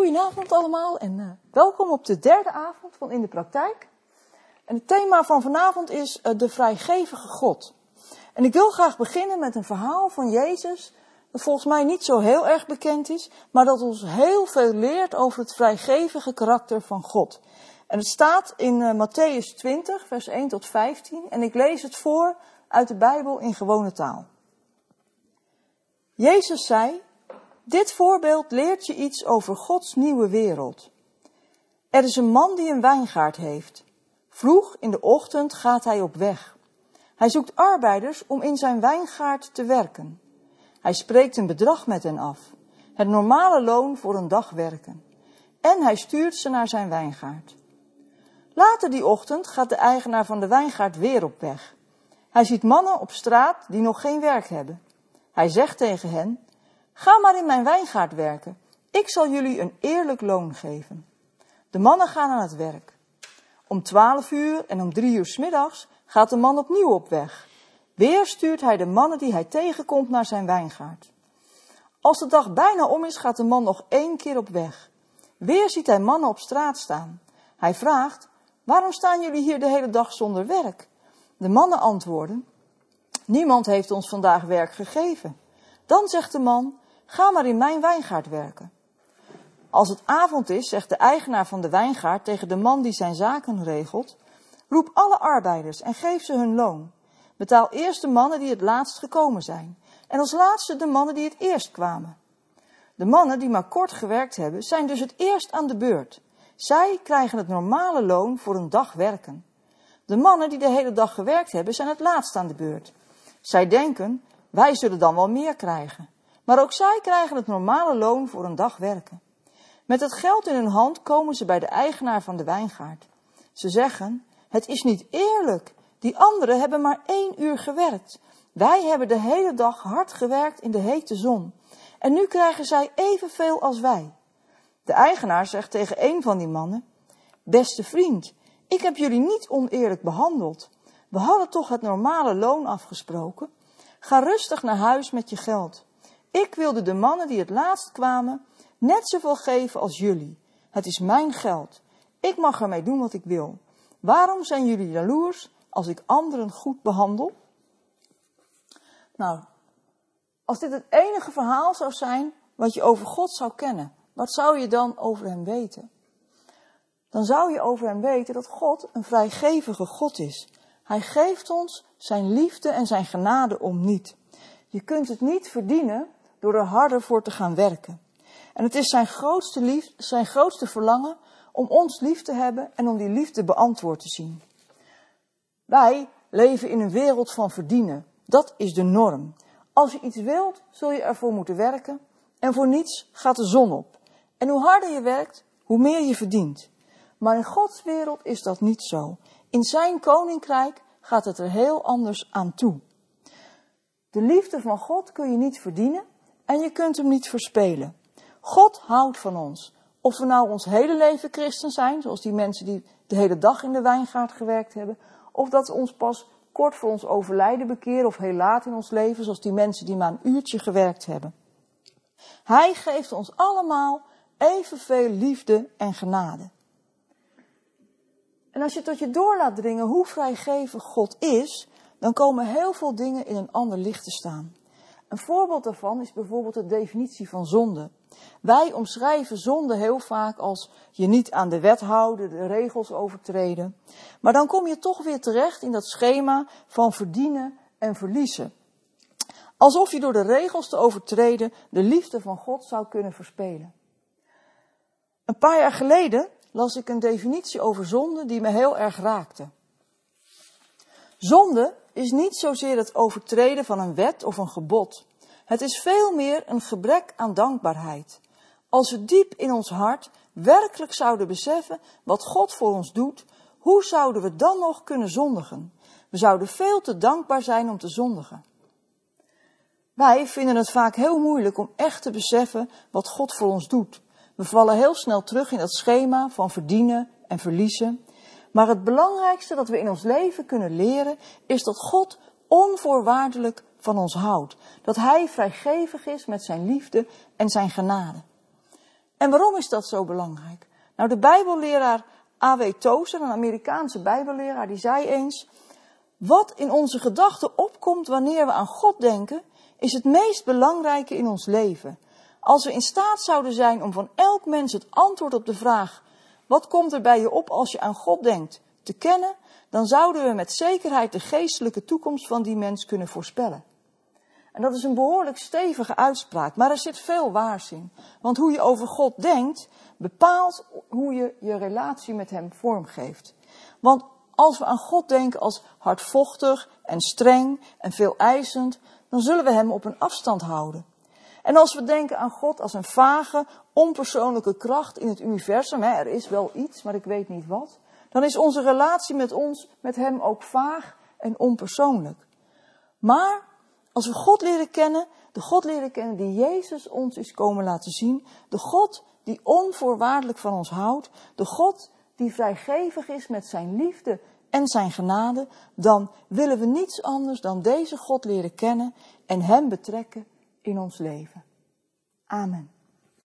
Goedenavond allemaal en uh, welkom op de derde avond van In de Praktijk. En het thema van vanavond is uh, de vrijgevige God. En ik wil graag beginnen met een verhaal van Jezus, dat volgens mij niet zo heel erg bekend is, maar dat ons heel veel leert over het vrijgevige karakter van God. En het staat in uh, Matthäus 20, vers 1 tot 15, en ik lees het voor uit de Bijbel in gewone taal. Jezus zei, dit voorbeeld leert je iets over Gods nieuwe wereld. Er is een man die een wijngaard heeft. Vroeg in de ochtend gaat hij op weg. Hij zoekt arbeiders om in zijn wijngaard te werken. Hij spreekt een bedrag met hen af, het normale loon voor een dag werken. En hij stuurt ze naar zijn wijngaard. Later die ochtend gaat de eigenaar van de wijngaard weer op weg. Hij ziet mannen op straat die nog geen werk hebben. Hij zegt tegen hen: Ga maar in mijn wijngaard werken. Ik zal jullie een eerlijk loon geven. De mannen gaan aan het werk. Om twaalf uur en om drie uur s middags gaat de man opnieuw op weg. Weer stuurt hij de mannen die hij tegenkomt naar zijn wijngaard. Als de dag bijna om is, gaat de man nog één keer op weg. Weer ziet hij mannen op straat staan. Hij vraagt: Waarom staan jullie hier de hele dag zonder werk? De mannen antwoorden: Niemand heeft ons vandaag werk gegeven. Dan zegt de man: Ga maar in mijn wijngaard werken. Als het avond is, zegt de eigenaar van de wijngaard tegen de man die zijn zaken regelt: Roep alle arbeiders en geef ze hun loon. Betaal eerst de mannen die het laatst gekomen zijn, en als laatste de mannen die het eerst kwamen. De mannen die maar kort gewerkt hebben, zijn dus het eerst aan de beurt. Zij krijgen het normale loon voor een dag werken. De mannen die de hele dag gewerkt hebben, zijn het laatst aan de beurt. Zij denken, wij zullen dan wel meer krijgen. Maar ook zij krijgen het normale loon voor een dag werken. Met het geld in hun hand komen ze bij de eigenaar van de wijngaard. Ze zeggen, het is niet eerlijk. Die anderen hebben maar één uur gewerkt. Wij hebben de hele dag hard gewerkt in de hete zon. En nu krijgen zij evenveel als wij. De eigenaar zegt tegen een van die mannen, beste vriend, ik heb jullie niet oneerlijk behandeld. We hadden toch het normale loon afgesproken? Ga rustig naar huis met je geld. Ik wilde de mannen die het laatst kwamen net zoveel geven als jullie. Het is mijn geld. Ik mag ermee doen wat ik wil. Waarom zijn jullie jaloers als ik anderen goed behandel? Nou, als dit het enige verhaal zou zijn wat je over God zou kennen, wat zou je dan over hem weten? Dan zou je over hem weten dat God een vrijgevige God is. Hij geeft ons zijn liefde en zijn genade om niet. Je kunt het niet verdienen door er harder voor te gaan werken. En het is zijn grootste, lief, zijn grootste verlangen om ons lief te hebben en om die liefde beantwoord te zien. Wij leven in een wereld van verdienen. Dat is de norm. Als je iets wilt, zul je ervoor moeten werken en voor niets gaat de zon op. En hoe harder je werkt, hoe meer je verdient. Maar in Gods wereld is dat niet zo. In zijn koninkrijk gaat het er heel anders aan toe. De liefde van God kun je niet verdienen en je kunt hem niet verspelen. God houdt van ons. Of we nou ons hele leven christen zijn, zoals die mensen die de hele dag in de wijngaard gewerkt hebben, of dat we ons pas kort voor ons overlijden bekeren of heel laat in ons leven, zoals die mensen die maar een uurtje gewerkt hebben. Hij geeft ons allemaal evenveel liefde en genade. En als je tot je door laat dringen hoe vrijgevig God is, dan komen heel veel dingen in een ander licht te staan. Een voorbeeld daarvan is bijvoorbeeld de definitie van zonde. Wij omschrijven zonde heel vaak als je niet aan de wet houden, de regels overtreden. Maar dan kom je toch weer terecht in dat schema van verdienen en verliezen. Alsof je door de regels te overtreden de liefde van God zou kunnen verspelen. Een paar jaar geleden las ik een definitie over zonde die me heel erg raakte. Zonde is niet zozeer het overtreden van een wet of een gebod. Het is veel meer een gebrek aan dankbaarheid. Als we diep in ons hart werkelijk zouden beseffen wat God voor ons doet, hoe zouden we dan nog kunnen zondigen? We zouden veel te dankbaar zijn om te zondigen. Wij vinden het vaak heel moeilijk om echt te beseffen wat God voor ons doet. We vallen heel snel terug in dat schema van verdienen en verliezen. Maar het belangrijkste dat we in ons leven kunnen leren is dat God onvoorwaardelijk van ons houdt. Dat Hij vrijgevig is met zijn liefde en zijn genade. En waarom is dat zo belangrijk? Nou, de Bijbelleraar A.W. Tozer, een Amerikaanse Bijbelleraar, die zei eens: Wat in onze gedachten opkomt wanneer we aan God denken, is het meest belangrijke in ons leven. Als we in staat zouden zijn om van elk mens het antwoord op de vraag: wat komt er bij je op als je aan God denkt, te kennen, dan zouden we met zekerheid de geestelijke toekomst van die mens kunnen voorspellen. En dat is een behoorlijk stevige uitspraak, maar er zit veel waars in. Want hoe je over God denkt, bepaalt hoe je je relatie met Hem vormgeeft. Want als we aan God denken als hardvochtig en streng en veel eisend, dan zullen we Hem op een afstand houden. En als we denken aan God als een vage, onpersoonlijke kracht in het universum, hè, er is wel iets, maar ik weet niet wat, dan is onze relatie met ons, met Hem ook vaag en onpersoonlijk. Maar als we God leren kennen, de God leren kennen die Jezus ons is komen laten zien, de God die onvoorwaardelijk van ons houdt, de God die vrijgevig is met zijn liefde en zijn genade, dan willen we niets anders dan deze God leren kennen en Hem betrekken in ons leven. Amen.